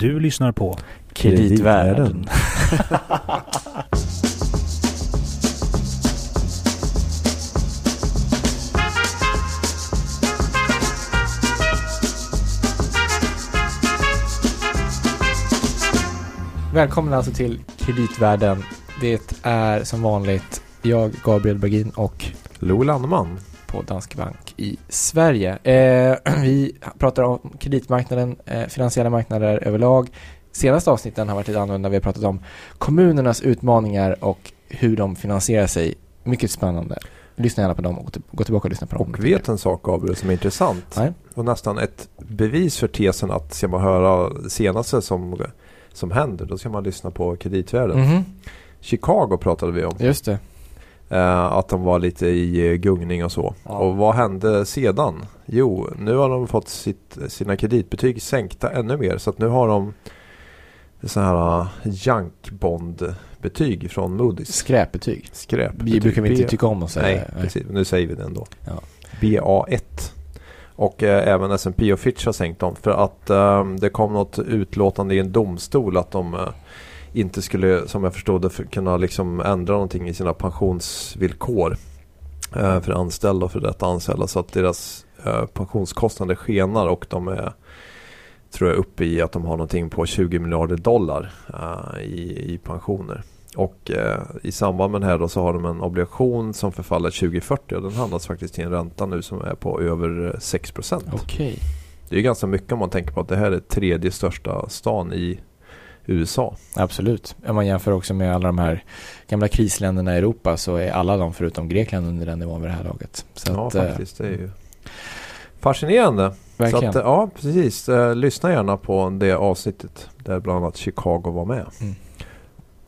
Du lyssnar på Kreditvärlden. Välkommen alltså till Kreditvärlden. Det är som vanligt jag, Gabriel Bergin och Lo Landeman. På Danske Bank i Sverige. Eh, vi pratar om kreditmarknaden, eh, finansiella marknader överlag. Senaste avsnitten har varit lite annorlunda. Vi har pratat om kommunernas utmaningar och hur de finansierar sig. Mycket spännande. Lyssna gärna på dem och gå till- gå tillbaka och lyssna på dem. Och vet en sak Gabriel som är intressant. Nej. Och nästan ett bevis för tesen att ska man höra det senaste som, som händer då ska man lyssna på kreditvärlden. Mhm, Chicago pratade vi om. Just det. Eh, att de var lite i eh, gungning och så. Ja. Och vad hände sedan? Jo, nu har de fått sitt, sina kreditbetyg sänkta ännu mer. Så att nu har de så här uh, jankbond-betyg från Moody's. Skräpbetyg. Skräp. Vi brukar vi inte tycka om att säga. Nej, precis. Nu säger vi det ändå. Ja. BA1. Och eh, även S&P och Fitch har sänkt dem. För att eh, det kom något utlåtande i en domstol att de eh, inte skulle, som jag förstod det, kunna liksom ändra någonting i sina pensionsvillkor eh, för anställda och för detta anställda. Så att deras eh, pensionskostnader skenar och de är tror jag uppe i att de har någonting på 20 miljarder dollar eh, i, i pensioner. Och eh, i samband med det här då så har de en obligation som förfaller 2040 och den handlas faktiskt till en ränta nu som är på över eh, 6 procent. Okej. Det är ganska mycket om man tänker på att det här är tredje största stan i USA. Absolut. Om man jämför också med alla de här gamla krisländerna i Europa så är alla de förutom Grekland under den nivån vid det här laget. Så ja, att, eh, faktiskt. Det är ju fascinerande. verkligen. Så att, ja, precis. Eh, lyssna gärna på det avsnittet där bland annat Chicago var med. Mm.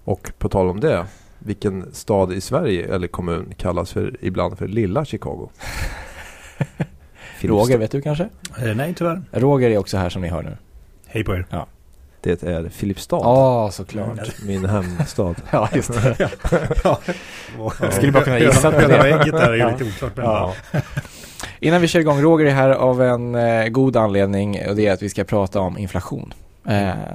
Och på tal om det. Vilken stad i Sverige eller kommun kallas för, ibland för lilla Chicago? Roger, vet du kanske? Eh, nej, tyvärr. Roger är också här som ni hör nu. Hej på er. Det är Filipstad. Ja, såklart. Min hemstad. Ja, just det. ja. Jag skulle bara kunna gissa på det. Där är ju Ja. lite oklart. Men Ja. Innan vi kör igång, Roger är här av en eh, god anledning och det är att vi ska prata om inflation. Eh,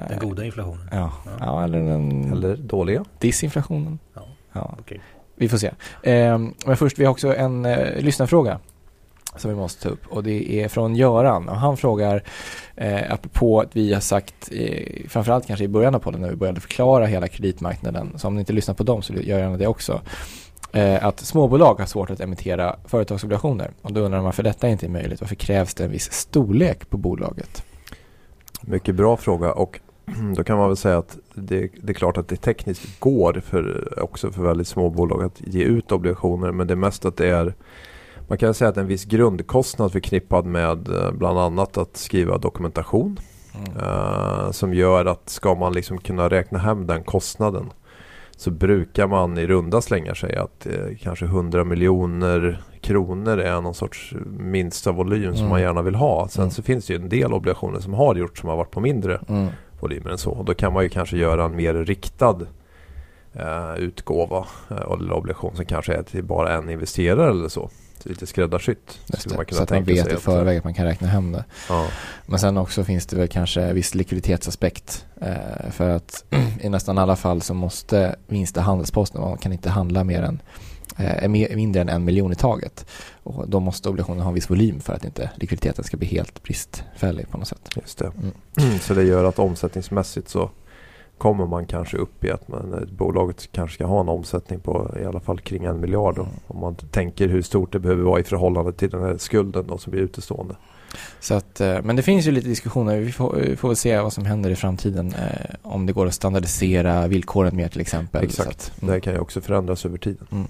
Den goda inflationen. Ja, Ja. ja eller den Eller dåliga. disinflationen. Ja. Ja, Okej. vi får se. Eh, men först, vi har också en eh, lyssnarfråga som vi måste ta upp. Och det är från Göran. Och han frågar eh, apropå att vi har sagt eh, framförallt kanske i början av podden när vi började förklara hela kreditmarknaden så om ni inte lyssnar på dem så gör gärna det också. Eh, att småbolag har svårt att emittera företagsobligationer. Och då undrar man varför detta inte är möjligt? Varför krävs det en viss storlek på bolaget? Mycket bra fråga. Och då kan man väl säga att det, det är klart att det tekniskt går för, också för väldigt små bolag att ge ut obligationer. Men det är mest att det är man kan säga att en viss grundkostnad förknippad med eh, bland annat att skriva dokumentation mm. eh, som gör att ska man liksom kunna räkna hem den kostnaden så brukar man i runda slängar säga att eh, kanske 100 miljoner kronor är någon sorts minsta volym som Mm. man gärna vill ha. Sen Mm. så finns det ju en del obligationer som har gjort som har varit på mindre Mm. volymer än så. Och då kan man ju kanske göra en mer riktad eh, utgåva eh, eller obligation som kanske är till bara en investerare eller så. Lite skräddarsytt. Så att man vet i förväg att man kan räkna hem det. Ja. Men sen också finns det väl kanske viss likviditetsaspekt. Eh, för att i nästan alla fall så måste minsta handelsposten, man kan inte handla mer än eh, mindre än en miljon i taget. Och då måste obligationen ha en viss volym för att inte likviditeten ska bli helt bristfällig på något sätt. Just det. Mm. Så det gör att omsättningsmässigt så kommer man kanske upp i att man, ett bolaget kanske ska ha en omsättning på i alla fall kring en miljard. Då, Mm. om man tänker hur stort det behöver vara i förhållande till den här skulden då, som blir utestående. Så att, eh, men det finns ju lite diskussioner, vi får, vi får se vad som händer i framtiden. Eh, om det går att standardisera villkoren mer till exempel. Exakt. Att, Det mm. här kan ju också förändras över tiden.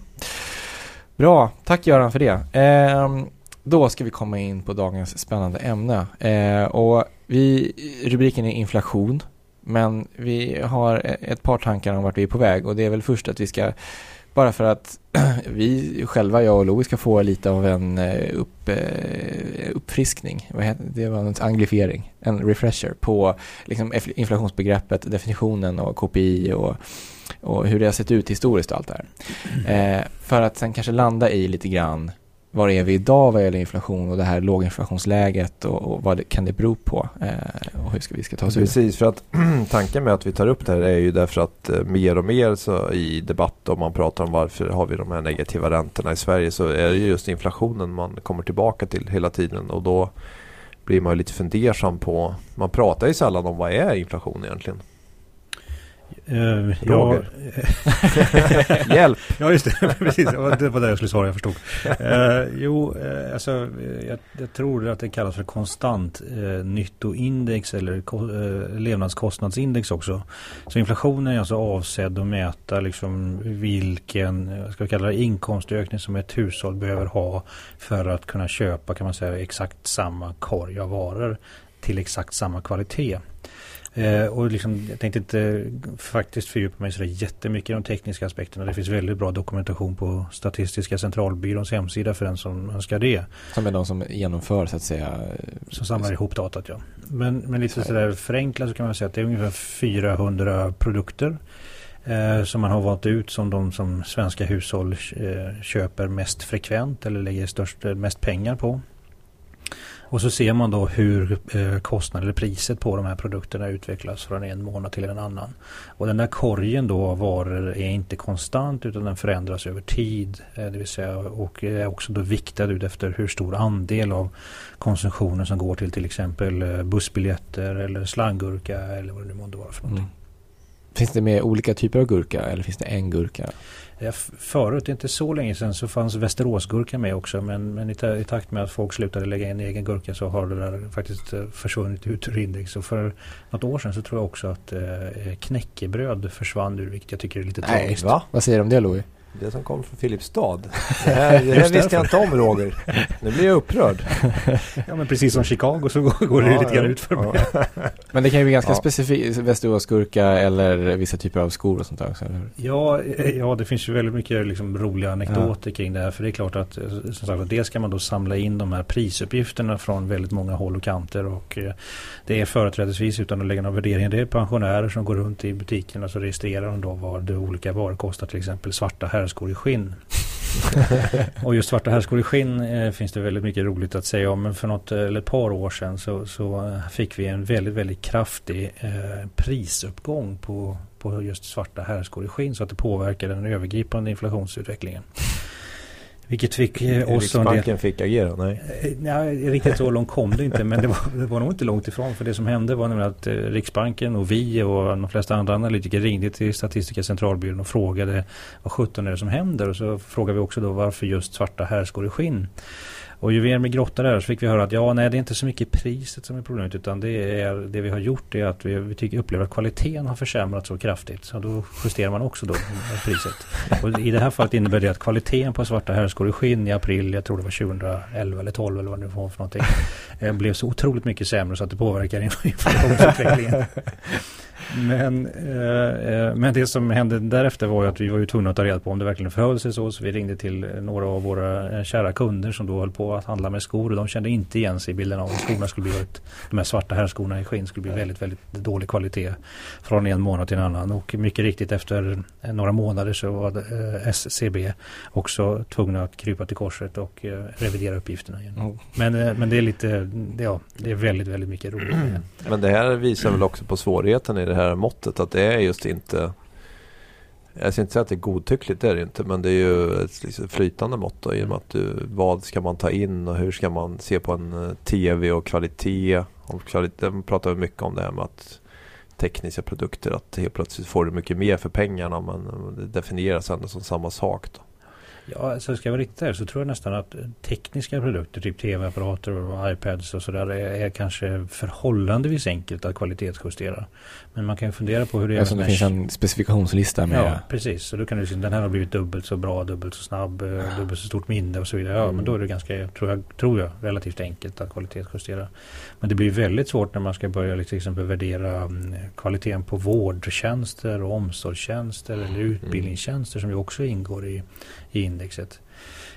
Bra, tack Göran för det. Ehm, då ska vi komma in på dagens spännande ämne. Eh, och vi, rubriken är inflation, men vi har ett par tankar om vart vi är på väg. Och det är väl först att vi ska, bara för att vi själva, jag och Louis, ska få lite av en eh, upp, eh, uppfriskning, det var en anglifiering, en refresher på liksom, inflationsbegreppet, definitionen och KPI och, och hur det har sett ut historiskt och allt det här. Eh, för att sen kanske landa i lite grann var är vi idag vad gäller inflation och det här låginflationsläget och, och vad det, kan det bero på eh, och hur ska vi ska ta oss ur det? Precis, för att tanken med att vi tar upp det här är ju därför att eh, mer och mer så i debatt om man pratar om varför har vi de här negativa räntorna i Sverige så är det just inflationen man kommer tillbaka till hela tiden och då blir man ju lite fundersam på, man pratar ju sällan om vad är inflation egentligen? Uh, ja, Hjälp! Ja, just det. Precis. Det var det jag skulle svara, jag förstod. Uh, jo, uh, alltså, jag, jag, tror att det kallas för konstant uh, nyttoindex eller uh, levnadskostnadsindex också. Så inflationen är alltså avsedd att mäta liksom vilken, ska vi kalla det, inkomstökning som ett hushåll behöver ha för att kunna köpa, kan man säga, exakt samma korg av varor till exakt samma kvalitet. Eh, och liksom, jag tänkte inte faktiskt fördjupa mig så jättemycket i de tekniska aspekterna. Det finns väldigt bra dokumentation på Statistiska centralbyråns hemsida för den som önskar det. Som är de som genomför så att säga? Som samlar ihop datat ja. Men, men lite sådär förenklat så kan man säga att det är ungefär 400 produkter eh, som man har valt ut som de som svenska hushåll eh, köper mest frekvent eller lägger störst, mest pengar på. Och så ser man då hur eh, kostnaden eller priset på de här produkterna utvecklas från en månad till en annan. Och den där korgen då av varor är inte konstant utan den förändras över tid. Eh, det vill säga och är också då viktad ut efter hur stor andel av konsumtionen som går till till exempel eh, bussbiljetter eller slanggurka eller vad det nu måste vara för någonting. Mm. Finns det med olika typer av gurka eller finns det en gurka? Förut, inte så länge sedan, så fanns Västeråsgurka med också. Men, men i, i, takt med att folk slutade lägga in egen gurka så har det där faktiskt eh, försvunnit ut ur index. Och för något år sedan så tror jag också att eh, knäckebröd försvann ur, vilket jag tycker är lite Nej, tragiskt. Va? Vad säger du om det Louis? Det som kom från Filipstad. Det här, det här visste jag inte om Roger. Nu blir jag upprörd. Ja men precis som Chicago så går, det ja, lite grann ut för mig. Ja. Men det kan ju bli ganska ja. specifikt, västeråsgurka eller vissa typer av skor och sånt där också, eller hur? Ja, ja det finns ju väldigt mycket liksom, roliga anekdoter ja. kring det här. För det är klart att som sagt, dels ska man då samla in de här prisuppgifterna från väldigt många håll och kanter. Och eh, det är företrädesvis utan att lägga någon värdering. Det är pensionärer som går runt i butikerna och så registrerar de då vad det olika varor kostar. Till exempel svarta herr herrskor i skinn. och just svarta herrskor i skinn eh, finns det väldigt mycket roligt att säga om. Men för något eh, eller ett par år sedan så, så eh, fick vi en väldigt, väldigt kraftig eh, prisuppgång på, på just svarta herrskor i skinn. Så att det påverkade den övergripande inflationsutvecklingen. Vilket fick eh, oss... Riksbanken fick agera? Nej. Eh, nej, riktigt så långt kom det inte. Men det var, det var nog inte långt ifrån. För det som hände var nämligen att eh, Riksbanken och vi och de flesta andra analytiker ringde till Statistiska centralbyrån och frågade vad sjutton är det som händer? Och så frågade vi också då varför just svarta härskor i skinn. Och ju mer vi grottade där så fick vi höra att ja, nej det är inte så mycket priset som är problemet utan det är det vi har gjort är att vi, vi tycker, upplever att kvaliteten har försämrats så kraftigt. Så då justerar man också då priset. Och i det här fallet innebär det att kvaliteten på svarta herrskor i skinn i april, jag tror det var 2011 eller 12 eller vad det var för någonting, eh, blev så otroligt mycket sämre så att det påverkar inflationsutvecklingen. Men, eh, eh, men det som hände därefter var ju att vi var ju tvungna att ta reda på om det verkligen förhöll sig så. Så vi ringde till några av våra eh, kära kunder som då höll på att handla med skor. Och de kände inte igen sig i bilden av att skorna skulle bli ett, de här svarta herrskorna i skinn skulle bli väldigt, väldigt dålig kvalitet från en månad till en annan. Och mycket riktigt efter några månader så var SCB också tvungna att krypa till korset och revidera uppgifterna igen. Mm. Men, men det är lite, ja, det är väldigt, väldigt mycket roligt. Men det här visar väl också på svårigheten i det här måttet. Att det är just inte jag ska inte säga att det är godtyckligt, det är det inte. Men det är ju ett liksom flytande mått då, i och med att du, vad ska man ta in och hur ska man se på en eh, TV och kvalitet. Om kvalitet man pratar mycket om det här med att tekniska produkter, att helt plötsligt får du mycket mer för pengarna men det definieras ändå som samma sak. Då. Ja, alltså ska jag vara riktigt här så tror jag nästan att tekniska produkter, typ tv-apparater och iPads och sådär är, är kanske förhållandevis enkelt att kvalitetsjustera. Men man kan ju fundera på hur det är. Alltså det finns en specifikationslista med. Ja, precis. Så då kan du se den här har blivit dubbelt så bra, dubbelt så snabb, ja. Eh, dubbelt så stort minne och så vidare. Ja, mm. men då är det ganska, tror jag, tror jag, relativt enkelt att kvalitetsjustera. Men det blir väldigt svårt när man ska börja liksom, till exempel värdera mm, kvaliteten på vårdtjänster och omsorgstjänster eller mm. utbildningstjänster som ju också ingår i, i indexet.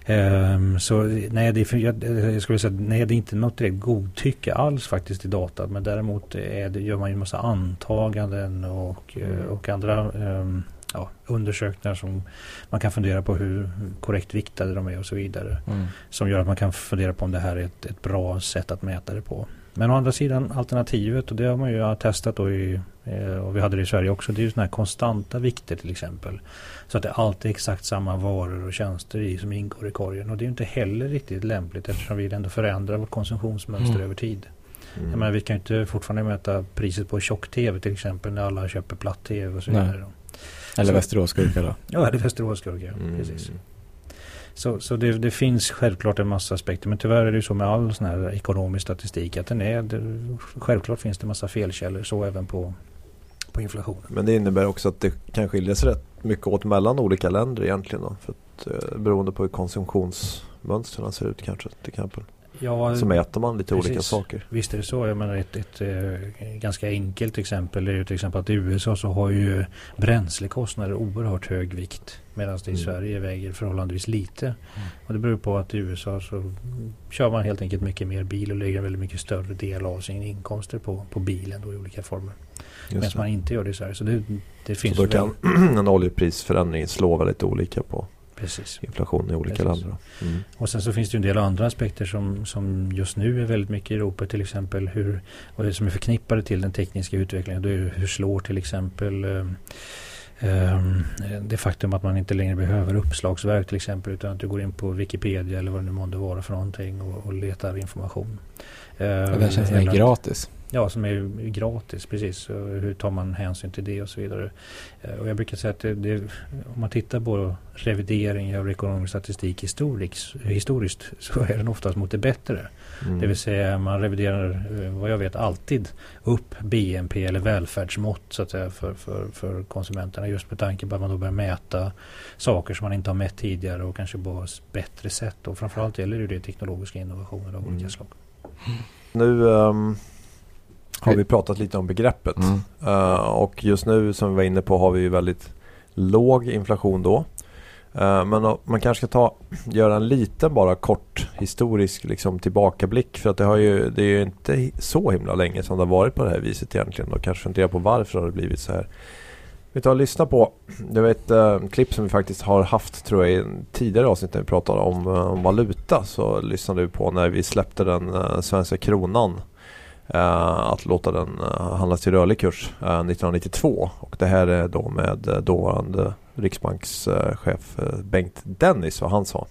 Um, så nej det, är, jag, jag skulle säga, nej, det är inte något direkt godtycke alls faktiskt i data. Men däremot är det, gör man ju en massa antaganden och, mm. och andra um, ja, undersökningar som man kan fundera på hur korrekt viktade de är och så vidare. Mm. Som gör att man kan fundera på om det här är ett, ett bra sätt att mäta det på. Men å andra sidan alternativet och det har man ju testat då i, eh, och vi hade det i Sverige också. Det är ju sådana här konstanta vikter till exempel. Så att det alltid är exakt samma varor och tjänster i som ingår i korgen. Och det är inte heller riktigt lämpligt eftersom vi ändå förändrar vårt konsumtionsmönster mm. över tid. Mm. Jag menar, vi kan ju inte fortfarande mäta priset på tjock-tv till exempel när alla köper platt-tv och så vidare. Eller Västeråsgurka då? Ja, eller Västeråsgurka. Mm. Precis. Så, så det, det, finns självklart en massa aspekter. Men tyvärr är det ju så med all sån här ekonomisk statistik att den är, det, självklart finns det massa felkällor. Så även på, på inflationen. Men det innebär också att det kan skilja sig rätt mycket åt mellan olika länder egentligen. Då, för att, eh, beroende på hur konsumtionsmönstren ser ut kanske till exempel. Ja, så mäter man lite precis. olika saker. Visst är det så. Jag menar ett, ett, ett, eh, ganska enkelt exempel är ju till exempel att i USA så har ju bränslekostnader oerhört hög vikt. Medan det i mm. Sverige väger förhållandevis lite. Mm. Och det beror på att i USA så kör man helt enkelt mycket mer bil och lägger en väldigt mycket större del av sina inkomster på, på bilen då i olika former. Medan man inte gör det i Sverige. Så det, det finns så då kan en oljeprisförändring slå väldigt olika på Precis. inflation i olika Precis. länder. Mm. Och sen så finns det en del andra aspekter som, som just nu är väldigt mycket i Europa. Till exempel hur, och det som är förknippade till den tekniska utvecklingen. Det är hur slår till exempel eh, Ehm, det faktum att man inte längre behöver uppslagsverk till exempel utan att du går in på Wikipedia eller vad det nu månde vara för någonting och, och letar information. Ja, det känns som gratis. Ja, som är gratis, precis. hur tar man hänsyn till det och så vidare. Eh, och jag brukar säga att det, det, om man tittar på revidering av ekonomisk statistik historiskt, historiskt så är den oftast mot det bättre. Mm. Det vill säga man reviderar, eh, vad jag vet, alltid upp BNP eller välfärdsmått så att säga för, för, för konsumenterna. Just med tanke på att man då börjar mäta saker som man inte har mätt tidigare och kanske på ett bättre sätt. Och framförallt gäller det, det teknologiska innovationer av mm. olika slag. Nu um har vi pratat lite om begreppet. Mm. Uh, och just nu som vi var inne på har vi ju väldigt låg inflation då. Uh, men man kanske ska ta, göra en liten bara kort historisk liksom, tillbakablick. För att det, har ju, det är ju inte så himla länge som det har varit på det här viset egentligen. Och kanske fundera på varför har det blivit så här. Vi tar och lyssnar på det var ett uh, klipp som vi faktiskt har haft tror jag i en tidigare avsnitt när vi pratade om, om valuta. Så lyssnade vi på när vi släppte den svenska kronan Eh, att låta den uh, handlas till rörlig kurs 1992. Eh, och det här är då med dåvarande riksbankschef Bengt Dennis vad han sa.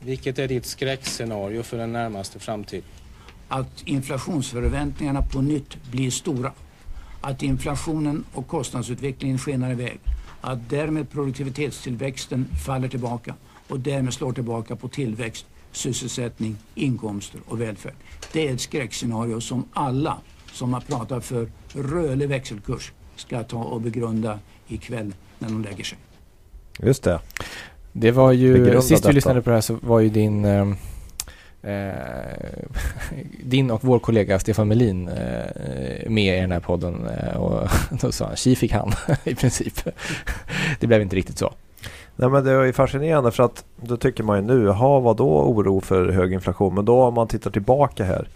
Vilket är ditt skräckscenario för den närmaste framtiden? Att inflationsförväntningarna på nytt blir stora. Att inflationen och kostnadsutvecklingen skenar iväg. Att därmed produktivitetstillväxten faller tillbaka och därmed slår tillbaka på tillväxt sysselsättning, inkomster och välfärd. Det är ett skräckscenario som alla som har pratat för rörlig växelkurs ska ta och begrunda ikväll när de lägger sig. Just det. Det var ju, begrunda sist vi lyssnade på det här så var ju din eh, eh din och vår kollega Stefan Melin eh, med i den här podden eh, och då sa han, tji fick han i princip. det blev inte riktigt så. Nej men det är ju fascinerande för att då tycker man ju nu, ha vad då oro för hög inflation? Men då om man tittar tillbaka här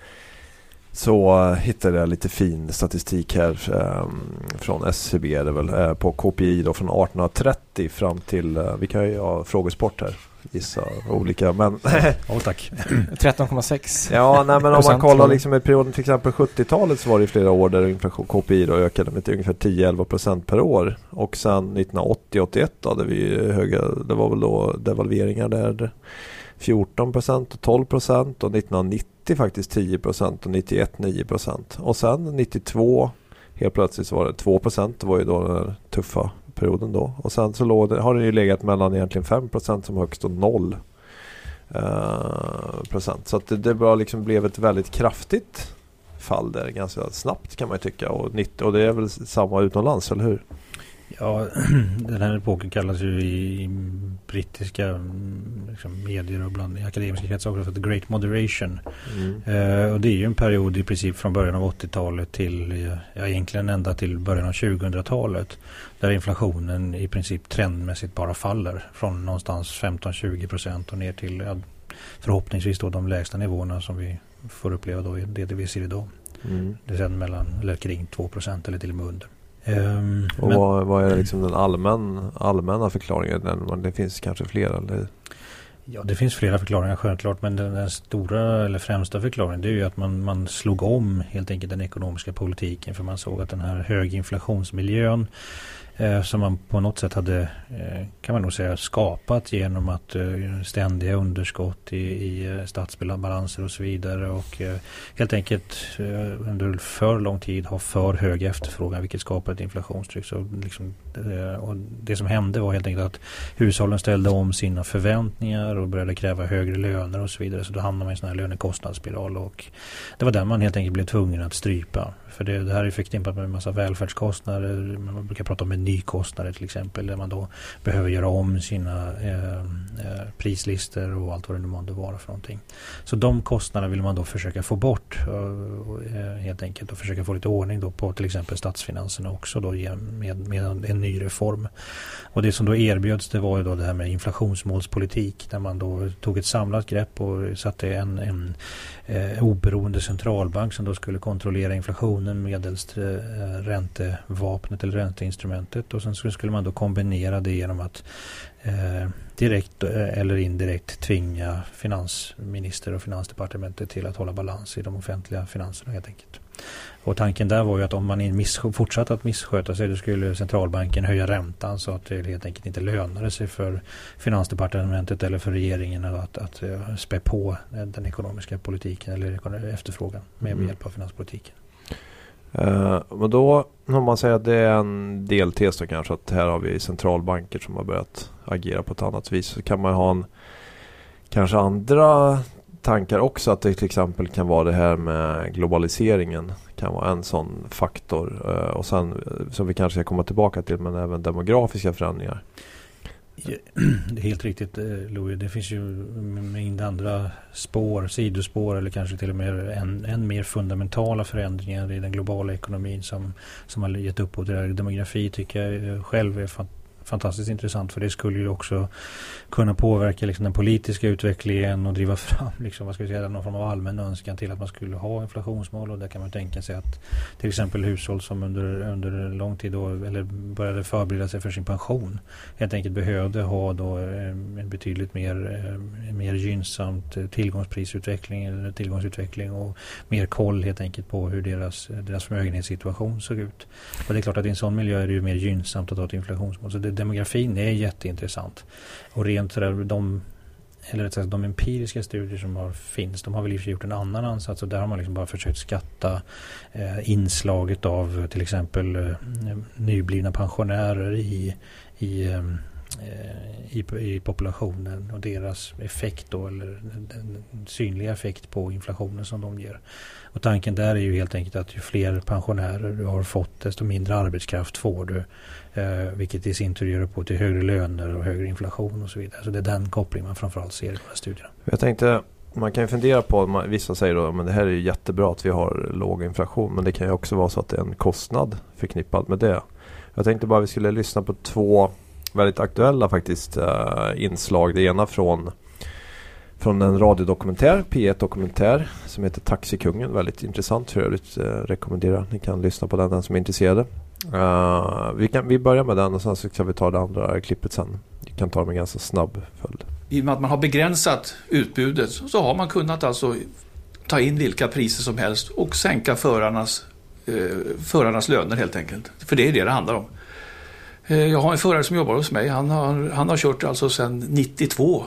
så hittade jag lite fin statistik här ehm, från SCB det väl, eh, på KPI då från 1830 fram till, eh, vi kan ju ha frågesport här gissa olika men... oh, tack. 13,6 Ja, nej, men om man kollar liksom i perioden till exempel 70-talet så var det flera år där inflation KPI då ökade med ungefär 10-11% per år. Och sen 1980-81 hade vi höga, det var väl då devalveringar där 14% och 12% och 1990 faktiskt 10% och 91 9% och sen 92 helt plötsligt så var det 2% det var ju då den tuffa perioden då. Och sen så låg har den ju legat mellan egentligen 5% som högst och 0 eh, procent. Så att det, det bara liksom blev ett väldigt kraftigt fall där ganska snabbt kan man ju tycka. Och, 90, och det är väl samma utomlands, eller hur? Ja, den här epoken kallas ju i brittiska mm, liksom, medier och bland akademiska kretsar också för the great moderation. Mm. Eh, och det är ju en period i princip från början av 80-talet till, ja egentligen ända till början av 2000-talet. Där inflationen i princip trendmässigt bara faller från någonstans 15-20 procent och ner till ja, förhoppningsvis då de lägsta nivåerna som vi får uppleva då i det vi ser idag. Mm. Det är mellan eller kring 2 procent eller till och med under. Um, och men, vad, vad, är liksom den allmän, allmänna förklaringen? Det finns kanske fler? Eller? Ja, det finns flera förklaringar självklart. Men den, den, stora eller främsta förklaringen det är ju att man, man slog om helt enkelt den ekonomiska politiken. För man såg att den här höginflationsmiljön eh, som man på något sätt hade, eh, kan man nog säga, skapat genom att eh, ständiga underskott i, i eh, statsbalanser och så vidare och eh, helt enkelt eh, under för lång tid ha för hög efterfrågan vilket skapar ett inflationstryck. Så liksom, och det som hände var helt enkelt att hushållen ställde om sina förväntningar och började kräva högre löner och så vidare. Så då hamnade man i en sån här lönekostnadsspiral och det var där man helt enkelt blev tvungen att strypa. För det, det här är förknippat med en massa välfärdskostnader. Man brukar prata om nykostnader till exempel där man då behöver göra om sina eh, eh, prislistor och allt vad det nu månde vara för någonting. Så de kostnaderna vill man då försöka få bort eh, eh, helt enkelt och försöka få lite ordning då på till exempel statsfinanserna också då med, med en ny reform. Och det som då erbjöds det var ju då det här med inflationsmålspolitik där man då tog ett samlat grepp och satte en, en eh, oberoende centralbank som då skulle kontrollera inflationen medelst eh, räntevapnet eller ränteinstrumentet och sen skulle man då kombinera det genom att eh, direkt eh, eller indirekt tvinga finansminister och finansdepartementet till att hålla balans i de offentliga finanserna helt enkelt. Och tanken där var ju att om man fortsatte att missköta sig då skulle centralbanken höja räntan så att det helt enkelt inte lönade sig för finansdepartementet eller för regeringen att, att spä på den ekonomiska politiken eller efterfrågan med, mm. hjälp av finanspolitiken. Uh, men då om man säger att det är en deltes då kanske att här har vi centralbanker som har börjat agera på ett annat vis så kan man ha en kanske andra tankar också att det till exempel kan vara det här med globaliseringen kan vara en sån faktor eh, och sen eh, som vi kanske ska komma tillbaka till men även demografiska förändringar. Det är helt riktigt eh, Louis. Det finns ju en mängd andra spår, sidospår eller kanske till och med än, än mer fundamentala förändringar i den globala ekonomin som, som har gett upphov till det här. Demografi tycker jag eh, själv är fantastiskt Fantastiskt intressant för det skulle ju också kunna påverka liksom den politiska utvecklingen och driva fram liksom, vad ska vi säga, någon form av allmän önskan till att man skulle ha inflationsmål och där kan man tänka sig att till exempel hushåll som under, under lång tid då, eller började förbereda sig för sin pension helt enkelt behövde ha då eh, en betydligt mer, eh, mer gynnsamt eh, tillgångsprisutveckling eller tillgångsutveckling och mer koll helt enkelt på hur deras, deras förmögenhetssituation såg ut. Och det är klart att i en sån miljö är det ju mer gynnsamt att ha ett inflationsmål. Så det, demografin är jätteintressant. Och rent sådär, de, eller rätt sagt, de empiriska studier som har, finns, de har väl i och för sig gjort en annan ansats och där har man liksom bara försökt skatta eh, inslaget av till exempel eh, nyblivna pensionärer i, i eh, Eh, i, i, populationen och deras effekt då, eller den synliga effekt på inflationen som de ger. Och tanken där är ju helt enkelt att ju fler pensionärer du har fått desto mindre arbetskraft får du. Eh, vilket i sin tur ger upphov till högre löner och högre inflation och så vidare. Så det är den kopplingen man framförallt ser i de här studierna. Jag tänkte man kan ju fundera på, vissa säger då att det här är jättebra att vi har låg inflation men det kan ju också vara så att det är en kostnad förknippad med det. Jag tänkte bara att vi skulle lyssna på två väldigt aktuella faktiskt uh, inslag. Det ena från från en radiodokumentär, P1 Dokumentär som heter Taxikungen. Väldigt intressant för övrigt. Uh, rekommenderar ni kan lyssna på den, den som är intresserade. Uh, vi, kan, vi börjar med den och sen så ska vi ta det andra klippet sen. Vi kan ta dem i ganska snabb följd. I och med att man har begränsat utbudet så har man kunnat alltså ta in vilka priser som helst och sänka förarnas, eh, förarnas löner helt enkelt. För det är det det handlar om. Eh, jag har en förare som jobbar hos mig. Han har, han har kört alltså sedan 92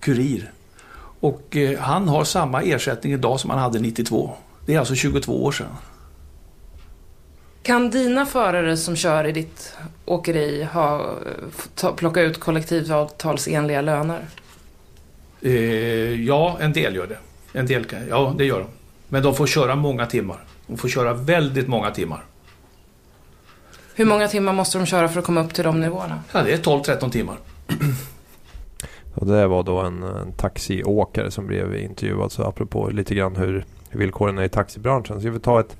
kurir. Och eh, han har samma ersättning idag som han hade 92. Det är alltså 22 år sedan. Kan dina förare som kör i ditt åkeri ha, ta, plocka ut kollektivavtalsenliga löner? Eh, ja, en del gör det. En del, ja, det gör de. Men de får köra många timmar. De får köra väldigt många timmar. Hur många timmar måste de köra för att komma upp till de nivåerna? Ja, det är 12-13 timmar. Och det var då en, en taxiåkare som blev intervjuad. Så apropå lite grann hur villkoren är i taxibranschen. Så jag vill ta ett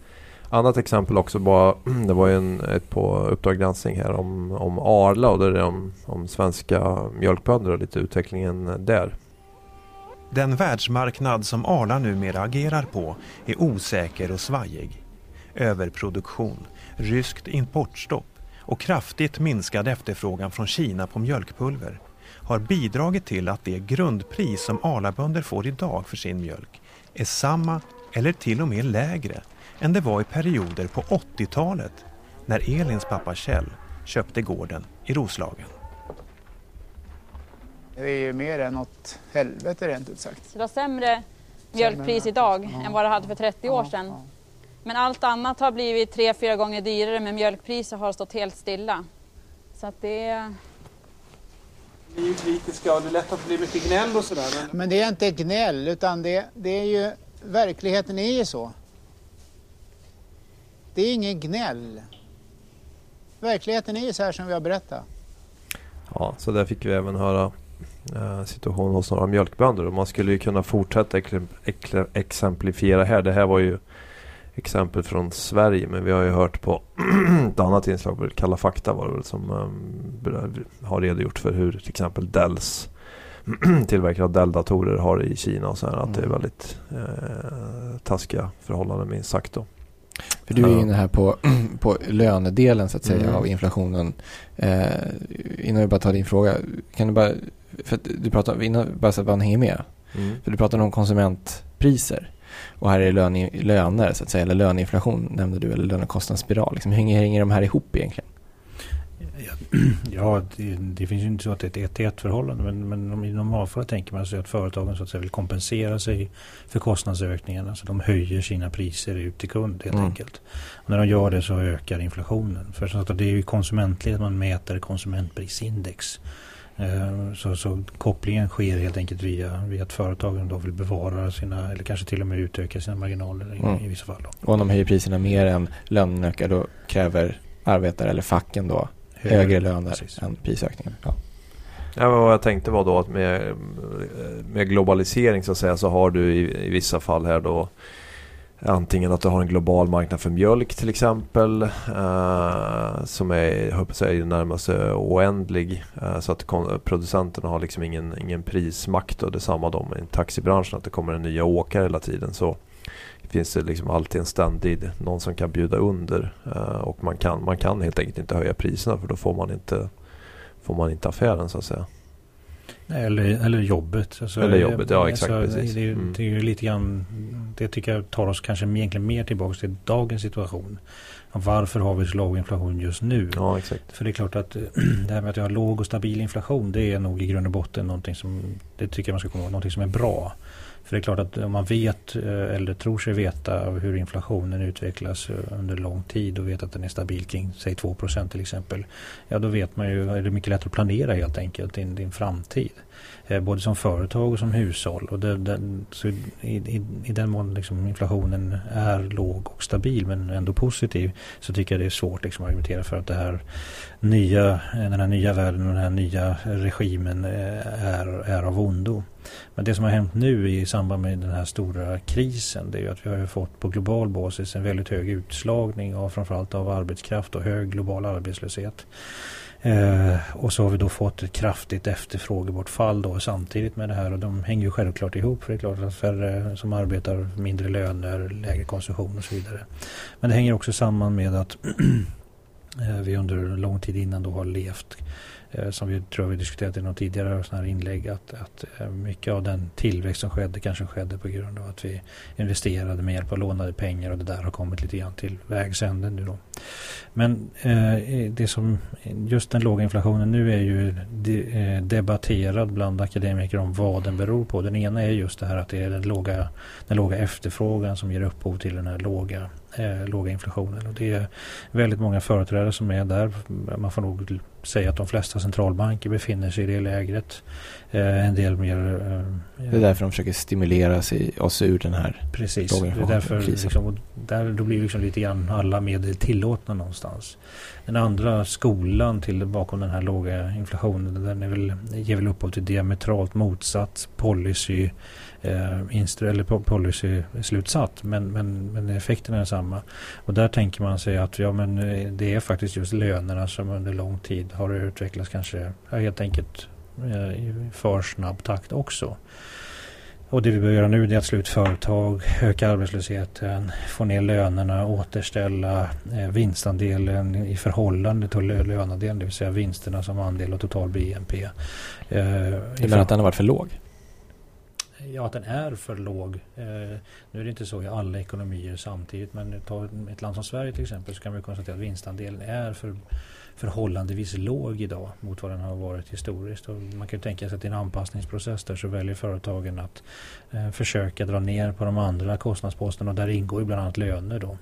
annat exempel också. Bara, det var ju en, ett på Uppdrag granskning här om, om Arla och det är om, om svenska mjölkbönder och lite utvecklingen där. Den världsmarknad som Arla numera agerar på är osäker och svajig. Överproduktion, ryskt importstopp och kraftigt minskad efterfrågan från Kina på mjölkpulver har bidragit till att det grundpris som Arlabönder får idag för sin mjölk är samma eller till och med lägre än det var i perioder på 80-talet när Elins pappa Kjell köpte gården i Roslagen. Det är ju mer än något helvete rent ut sagt. Det var sämre mjölkpris idag Ja. än vad det hade för 30 år sedan. Men allt annat har blivit tre, fyra gånger dyrare men mjölkpriset har stått helt stilla. Så att det är... Ni är ju kritiska och det är lätt att det blir mycket gnäll och sådär. Men... Men det är inte gnäll utan det, det är ju, verkligheten är ju så. Det är ingen gnäll. Verkligheten är ju så här som vi har berättat. Ja, så där fick vi även höra eh, situationen hos några mjölkbönder. Och man skulle ju kunna fortsätta exemplifiera här. Det här var ju exempel från Sverige men vi har ju hört på ett annat inslag, Kalla fakta var det väl som um, har redogjort för hur till exempel Dells tillverkare av Dell-datorer har i Kina och så här, att det är Mm. väldigt eh, taskiga förhållanden minst sagt då. För du är inne här på, på lönedelen så att säga Mm. av inflationen. Eh, innan vi bara tar din fråga, kan du bara, för att du pratar, innan, bara så att man hänger med. Mm. För du pratar om konsumentpriser. Och här är löne, löner så att säga, eller löneinflation nämnde du, eller lönekostnadsspiral. Liksom, hur hänger, hänger de här ihop egentligen? Ja, det, det finns ju inte så att det är ett ett till ett förhållande. Men, men om- i normalfallet tänker man sig att företagen så att säga vill kompensera sig för kostnadsökningarna. Så de höjer sina priser ut till kund helt Mm. enkelt. Och när de gör det så ökar inflationen. För så att det är ju konsumentledet man mäter konsumentprisindex. Eh, Så, så kopplingen sker helt enkelt via, via att företagen då vill bevara sina eller kanske till och med utöka sina marginaler i, Mm. i vissa fall. Då. Och om de höjer priserna mer än lönen ökar då kräver arbetare eller facken då Högre, högre löner precis. än prisökningen. Ja. Ja, vad jag tänkte var då att med, med globalisering så att säga så har du i, i vissa fall här då antingen att du har en global marknad för mjölk till exempel eh, som är, jag i det närmaste oändlig eh, så att producenterna har liksom ingen, ingen prismakt och detsamma då med taxibranschen att det kommer en nya åkare hela tiden så finns det liksom alltid en ständig någon som kan bjuda under eh, och man kan, man kan helt enkelt inte höja priserna för då får man inte får man inte affären så att säga. Eller, eller jobbet. Alltså, Eller jobbet, ja, exakt, alltså, precis. Det, Mm. det är ju lite grann, det tycker jag tar oss kanske egentligen mer tillbaka till dagens situation. Varför har vi så låg inflation just nu? Ja, exakt. För det är klart att det här med att vi har låg och stabil inflation det är nog i grund och botten någonting som, det tycker jag man ska komma ihåg, någonting som är bra. För det är klart att om man vet eh, eller tror sig veta hur inflationen utvecklas eh, under lång tid och vet att den är stabil kring säg 2% till exempel. Ja då vet man ju, är det mycket lättare att planera helt enkelt din, din framtid. Eh, både som företag och som hushåll. Och det, det, så i, i, I den mån liksom inflationen är låg och stabil men ändå positiv så tycker jag det är svårt liksom att argumentera för att det här nya, eh, den här nya världen och den här nya regimen eh, är, är av ondo. Men det som har hänt nu i samband med den här stora krisen det är ju att vi har fått på global basis en väldigt hög utslagning av framförallt av arbetskraft och hög global arbetslöshet. Eh, och så har vi då fått ett kraftigt efterfrågebortfall då samtidigt med det här och de hänger ju självklart ihop för det är klart att färre som arbetar mindre löner, lägre konsumtion och så vidare. Men det hänger också samman med att eh, vi under lång tid innan då har levt Eh, som vi tror vi diskuterat i något tidigare sån här inlägg att, att eh, mycket av den tillväxt som skedde kanske skedde på grund av att vi investerade med hjälp av lånade pengar och det där har kommit lite grann till vägs ände nu då. Men eh, det som just den låga inflationen nu är ju de, eh, debatterad bland akademiker om vad den beror på. Den ena är just det här att det är den låga, den låga efterfrågan som ger upphov till den här låga, eh, låga inflationen. Och det är väldigt många företrädare som är där. Man får nog säga att de flesta centralbanker befinner sig i det lägret. Eh, en del mer... Eh, Det är därför de försöker stimulera sig, oss ur den här Precis, det är därför liksom, där, då blir liksom lite grann alla medel tillåtna någonstans. Den andra skolan till bakom den här låga inflationen den är väl, ger väl upphov till diametralt motsatt policy eh, instru- eller po- policy-slutsats men, men, men effekten är densamma. Och där tänker man sig att ja, men, det är faktiskt just lönerna som under lång tid har utvecklats kanske ja, helt enkelt i för snabb takt också. Och det vi behöver göra nu är att slå ut företag, öka arbetslösheten, få ner lönerna, återställa eh, vinstandelen i förhållande till lönandelen, det vill säga vinsterna som andel av total BNP. Eh, du menar att den har varit för låg? Ja, att den är för låg. Eh, nu är det inte så i alla ekonomier samtidigt men ta ett land som Sverige till exempel så kan man konstatera att vinstandelen är för förhållandevis låg idag mot vad den har varit historiskt. Och man kan tänka sig att i en anpassningsprocess där så väljer företagen att eh, försöka dra ner på de andra kostnadsposterna och där ingår ju bland annat löner då.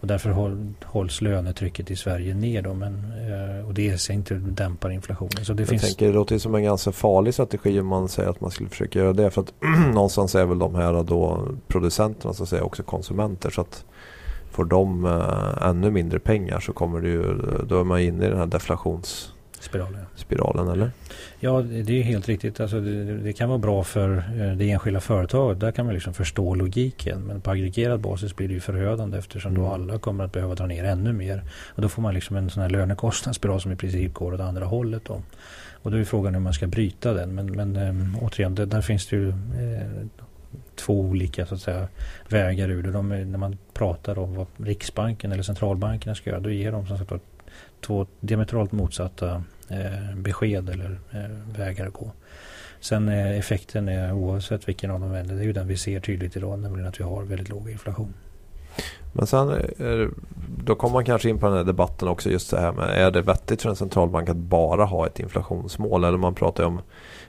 Och därför håll, hålls lönetrycket i Sverige ner då, men, eh, och det är sig inte dämpar inflationen. Så det jag finns... tänker det låter som en ganska farlig strategi om man säger att man skulle försöka göra det. För att någonstans är väl de här då producenterna så att säga också konsumenter. Så att får de uh, ännu mindre pengar så kommer det ju, då är man inne i den här deflations Spiralen. Spiralen eller? Ja det är helt riktigt. Alltså det, det, kan vara bra för eh, det enskilda företaget. Där kan man liksom förstå logiken. Men på aggregerad basis blir det ju förödande eftersom då alla kommer att behöva dra ner ännu mer. Och då får man liksom en sån här lönekostnadsspiral som i princip går åt andra hållet. Då. Och då är frågan hur man ska bryta den. Men, men ähm, återigen, det, där finns det ju äh, två olika så att säga, vägar ur det. De, när man pratar om vad Riksbanken eller centralbankerna ska göra då ger de som sagt två diametralt motsatta eh, besked eller eh, vägar att gå. Sen eh, effekten är oavsett vilken av dem vänder, det är ju den vi ser tydligt idag, nämligen att vi har väldigt låg inflation. Men sen då kommer man kanske in på den här debatten också just det här med är det vettigt för en centralbank att bara ha ett inflationsmål? Eller man pratar ju om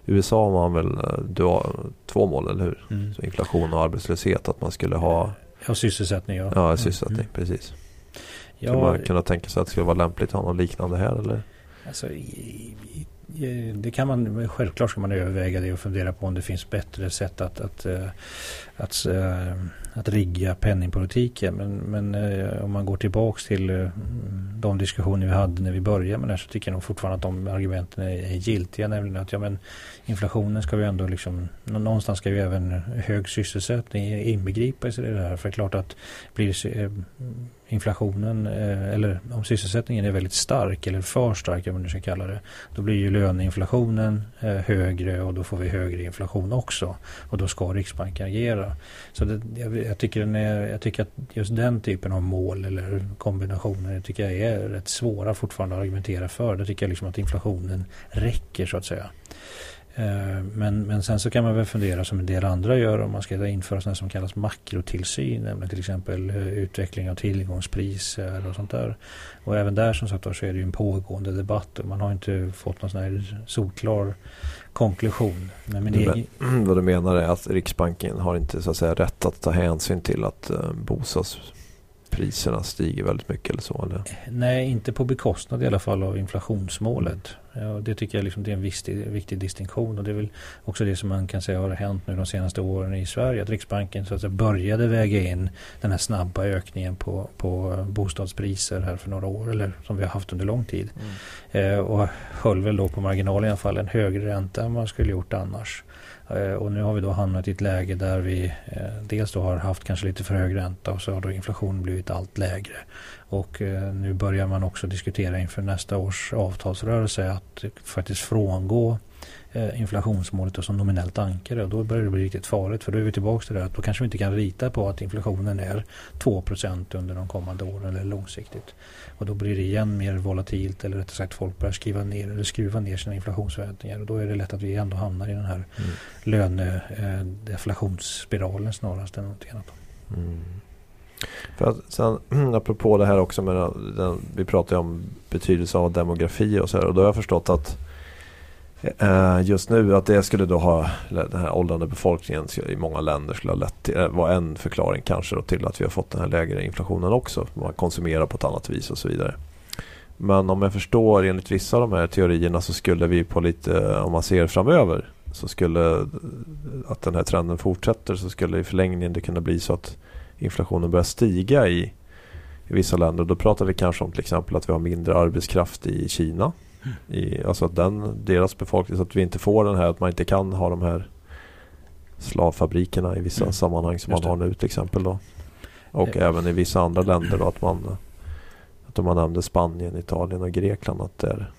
USA har man väl eh, du har två mål, eller hur? Mm. Så inflation och arbetslöshet, att man skulle ha Ja, sysselsättning ja. Ja, sysselsättning, mm. precis. Ja, Skulle man kunna tänka sig att det skulle vara lämpligt att ha något liknande här eller? Alltså, det kan man, självklart ska man överväga det och fundera på om det finns bättre sätt att, att, eh, att, eh, att, rigga penningpolitiken. Men, men eh, om man går tillbaks till eh, de diskussioner vi hade när vi började med det här så tycker jag nog fortfarande att de argumenten är giltiga. Nämligen att ja, men inflationen ska vi ändå liksom, någonstans ska ju även hög sysselsättning inbegripas i det här. För det är klart att blir inflationen eller om sysselsättningen är väldigt stark eller för stark om man nu ska kalla det. Då blir ju löneinflationen högre och då får vi högre inflation också. Och då ska Riksbanken agera. Så det, jag, jag, tycker den är, jag tycker att just den typen av mål eller kombinationer tycker jag är rätt svåra fortfarande att argumentera för. Det tycker jag liksom att inflationen räcker så att säga. Eh, men, men sen så kan man väl fundera som en del andra gör om man ska införa sådant som kallas makrotillsyn. Nämligen till exempel eh, utveckling av tillgångspriser och sånt där. Och även där som sagt så är det ju en pågående debatt och man har inte fått någon sån här solklar konklusion. Men min egen... Vad du menar är att Riksbanken har inte så att säga rätt att ta hänsyn till att uh, bostadspriserna stiger väldigt mycket eller så? Eller? Nej, inte på bekostnad i alla fall av inflationsmålet. Ja, det tycker jag liksom det är en viktig, viktig distinktion och det är väl också det som man kan säga har hänt nu de senaste åren i Sverige. Att Riksbanken så att säga, började väga in den här snabba ökningen på, på bostadspriser här för några år eller som vi har haft under lång tid. Mm. Eh, och höll väl då på marginalen i alla fall en högre ränta än man skulle gjort annars. Eh, och nu har vi då hamnat i ett läge där vi eh, dels då har haft kanske lite för hög ränta och så har då inflationen blivit allt lägre. Och eh, nu börjar man också diskutera inför nästa års avtalsrörelse att faktiskt frångå inflationsmålet och som nominellt ankare. Och då börjar det bli riktigt farligt för då är vi tillbaka till det att då kanske vi inte kan rita på att inflationen är 2% under de kommande åren eller långsiktigt. Och då blir det igen mer volatilt eller rättare sagt folk börjar skriva ner eller skruva ner sina inflationsförväntningar och då är det lätt att vi ändå hamnar i den här mm. lönedeflationsspiralen eh, snarast än något annat. Mm. För att sen apropå det här också med den, vi pratar ju om betydelse av demografi och så här och då har jag förstått att eh, Eh, just nu att det skulle då ha den här åldrande befolkningen i många länder skulle ha lett till, eh, var en förklaring kanske då till att vi har fått den här lägre inflationen också. Man konsumerar på ett annat vis och så vidare. Men om jag förstår enligt vissa av de här teorierna så skulle vi på lite, eh, om man ser framöver så skulle att den här trenden fortsätter så skulle i förlängningen det kunna bli så att inflationen börjar stiga i, i vissa länder. Då pratar vi kanske om till exempel att vi har mindre arbetskraft i Kina. Mm. I, alltså att den, deras befolkning, så att vi inte får den här, att man inte kan ha de här slavfabrikerna i vissa mm. sammanhang som man har nu till exempel. Då. Och ja. även i vissa andra länder då att man att man nämnde Spanien, Italien och Grekland att det är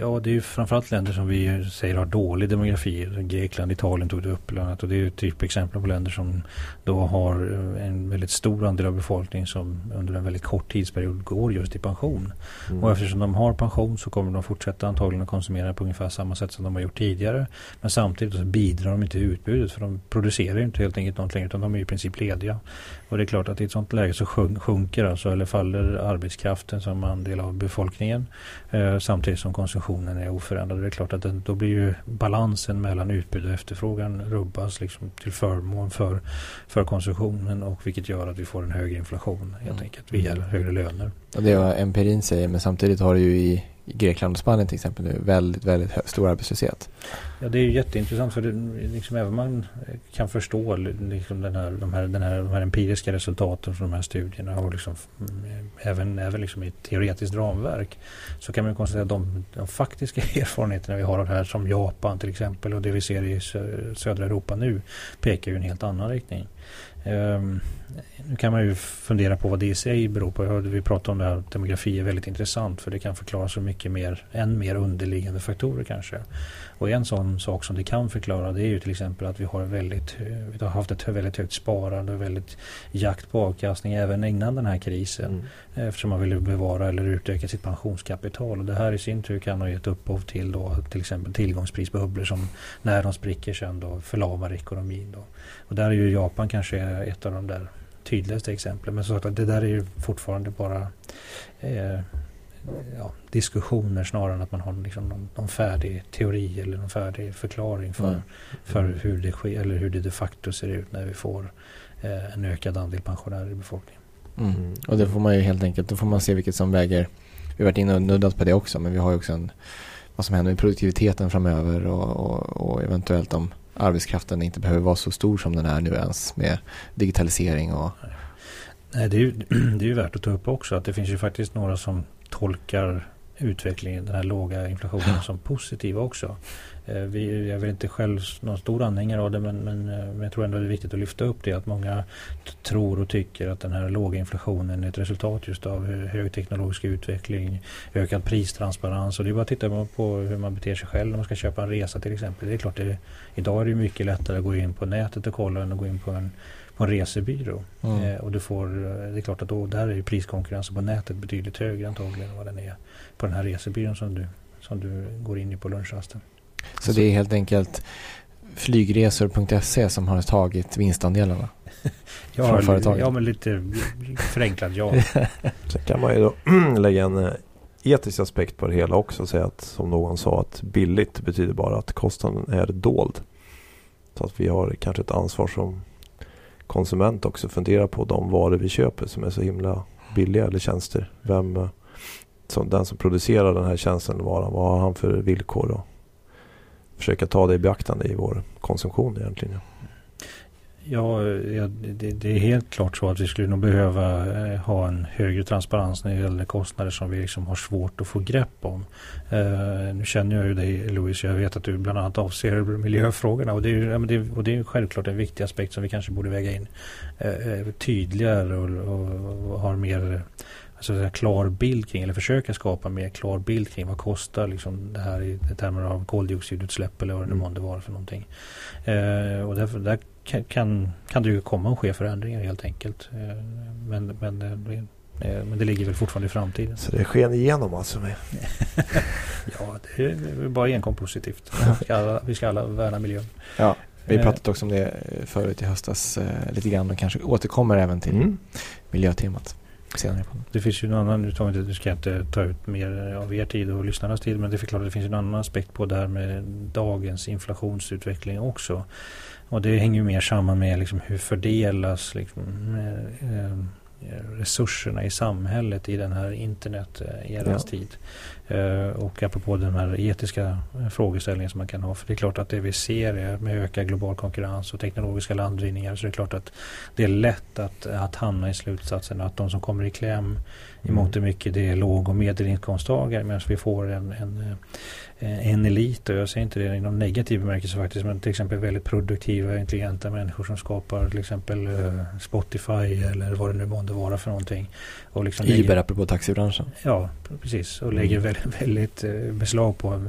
Ja, det är ju framförallt länder som vi säger har dålig demografi. Grekland, Italien tog du upp bland annat. Och det är ju typexempel på länder som då har en väldigt stor andel av befolkningen som under en väldigt kort tidsperiod går just i pension. Mm. Och eftersom de har pension så kommer de fortsätta antagligen att konsumera på ungefär samma sätt som de har gjort tidigare. Men samtidigt så bidrar de inte till utbudet för de producerar inte helt enkelt något längre utan de är i princip lediga. Och det är klart att i ett sånt läge så sjunker alltså eller faller arbetskraften som andel av befolkningen eh, samtidigt som konsumtionen är oförändrad. Det är klart att det, då blir ju balansen mellan utbud och efterfrågan rubbas liksom till förmån för, för konsumtionen och vilket gör att vi får en högre inflation helt mm. enkelt via högre löner. Och det är vad empirin säger men samtidigt har du ju i i Grekland och Spanien till exempel nu väldigt, väldigt stor arbetslöshet. Ja det är ju jätteintressant för det, liksom, även man kan förstå liksom, den här, de, här, den här, de här empiriska resultaten från de här studierna och liksom, mm, även, även liksom i ett teoretiskt ramverk så kan man konstatera att de, de faktiska erfarenheterna vi har av det här som Japan till exempel och det vi ser i södra Europa nu pekar ju i en helt annan riktning. Um, nu kan man ju fundera på vad det i sig beror på. Jag hörde vi prata om det här demografi är väldigt intressant för det kan förklara så mycket mer, än mer underliggande faktorer kanske. Och en sån sak som det kan förklara det är ju till exempel att vi har, väldigt, vi har haft ett väldigt högt sparande och väldigt jakt på avkastning även innan den här krisen. Mm. Eftersom man ville bevara eller utöka sitt pensionskapital. Och det här i sin tur kan ha gett upphov till då, till exempel tillgångsprisbubblor som när de spricker sen då förlamar ekonomin. Då. Och där är ju Japan kanske ett av de där tydligaste exemplen. Men så att det där är ju fortfarande bara eh, ja, diskussioner snarare än att man har liksom någon, någon färdig teori eller någon färdig förklaring för, mm. för hur det sker eller hur det de facto ser ut när vi får eh, en ökad andel pensionärer i befolkningen. Mm. mm. Och det får man ju helt enkelt, då får man se vilket som väger, vi har varit inne och nuddat på det också, men vi har ju också en, vad som händer med produktiviteten framöver och, och, och eventuellt om arbetskraften inte behöver vara så stor som den är nu ens med digitalisering och Nej, det är, ju, det är ju värt att ta upp också att det finns ju faktiskt några som tolkar utvecklingen, den här låga inflationen som positiv också. Eh, vi, jag väl inte själv någon stor anhängare av det men, men, eh, men, jag tror ändå det är viktigt att lyfta upp det att många tror och tycker att den här låga inflationen är ett resultat just av hög teknologisk utveckling, ökad pristransparens och det är bara att titta på hur man beter sig själv när man ska köpa en resa till exempel. Det är klart det, idag är det mycket lättare att gå in på nätet och kolla än att gå in på en på en resebyrå. Mm. Eh, och du får, eh, det är klart att då, där är ju priskonkurrensen på nätet betydligt högre antagligen än vad den är på den här resebyrån som du, som du går in i på lunchrasten. Så, det är helt enkelt flygresor.se som har tagit vinstandelarna? ja, företaget. ja, men lite förenklat ja. Sen kan man ju då lägga en eh, etisk aspekt på det hela också och säga att som någon sa att billigt betyder bara att kostnaden är dold. Så att vi har kanske ett ansvar som konsument också fundera på de varor vi köper som är så himla billiga eller tjänster. Vem, eh, som, den som producerar den här tjänsten eller varan, vad har han för villkor? då? försöka ta det i beaktande i vår konsumtion egentligen. Ja. Ja, det, det, är helt klart så att vi skulle nog behöva eh, ha en högre transparens när det gäller kostnader som vi liksom har svårt att få grepp om. Uh, nu känner jag ju dig Louise, jag vet att du bland annat avser miljöfrågorna och det är, ja, det, och det är självklart en viktig aspekt som vi kanske borde väga in uh, tydligare och, och, och har mer alltså en klar bild kring, eller försöka skapa mer klar bild kring vad kostar liksom det här i termer av koldioxidutsläpp eller vad det nu mm. månde vara för någonting. Eh, och därför, där kan, kan det ju komma att ske förändringar helt enkelt. Eh, men, men, eh, eh, men det ligger väl fortfarande i framtiden. Så det sken igenom alltså? Med. ja, det är bara enkom positivt. Vi ska alla, vi ska alla värna miljön. Ja, vi pratat också om det förut i höstas lite grann och kanske återkommer även till mm. miljötemat senare. Det finns ju en annan, nu, tar inte, nu ska jag inte ta ut mer av er tid och lyssnarnas tid men det är klart att det finns en annan aspekt på det här med dagens inflationsutveckling också. Och det hänger ju mer samman med liksom hur fördelas liksom, eh, eh resurserna i samhället i den här internet-erans ja. tid. Uh, och apropå den här etiska frågeställningen som man kan ha. För det är klart att det vi ser är med ökad global konkurrens och teknologiska landvinningar så det är klart att det är lätt att, att hamna i slutsatsen att de som kommer i kläm. I mångt och mycket det är låg och medelinkomsttagare medan vi får en, en eh, en elit och jag säger inte det i någon negativ bemärkelse faktiskt men till exempel väldigt produktiva intelligenta människor som skapar till exempel eh, Spotify eller vad det nu månde vara för någonting. Och liksom Uber lägger, apropå taxibranschen. Ja, precis. Och Mm. lägger väldigt, väldigt eh, beslag på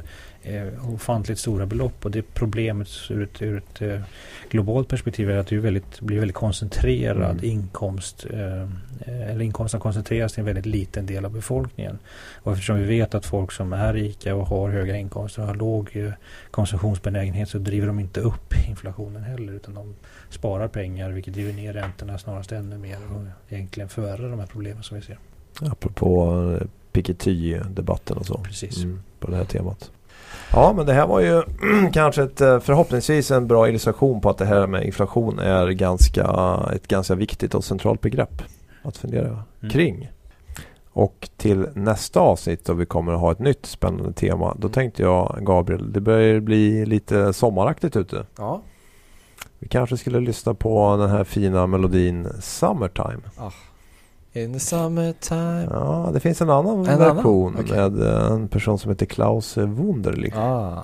eh, ofantligt stora belopp. Och det problemet ur ett, ur ett eh, globalt perspektiv är att det är väldigt, blir väldigt koncentrerad Mm. inkomst. Eh, eller inkomsten koncentreras till en väldigt liten del av befolkningen. Och eftersom vi vet att folk som är rika och har höga inkomster och har låg eh, konsumtionsbenägenhet så driver de inte upp inflationen heller utan de sparar pengar vilket driver ner räntorna snarast ännu mer och egentligen förvärrar de här problemen som vi ser. Apropå eh, Piketty-debatten och så. Precis. Mm, på det här temat. Ja men det här var ju kanske ett, eh, förhoppningsvis en bra illustration på att det här med inflation är ganska, ett ganska viktigt och centralt begrepp att fundera Mm. kring. Och till nästa avsnitt då vi kommer att ha ett nytt spännande tema. Då tänkte jag Gabriel, det börjar bli lite sommaraktigt ute. Ja. Vi kanske skulle lyssna på den här fina melodin Summertime. In the summertime. Ja, det finns en annan En annan? version Okej. med eh, en person som heter Klaus Wunderlich. Ah.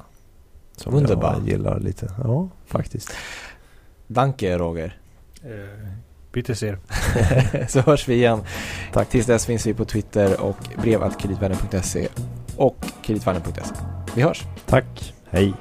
Som Wunderbar. jag gillar lite. Ja, faktiskt. Danke Roger. Eh, Bitte ser. Så hörs vi igen. Tack. Tills dess finns vi på Twitter och brevatkreditvännen.se och kreditvärden.se. Vi hörs. Tack. Hej.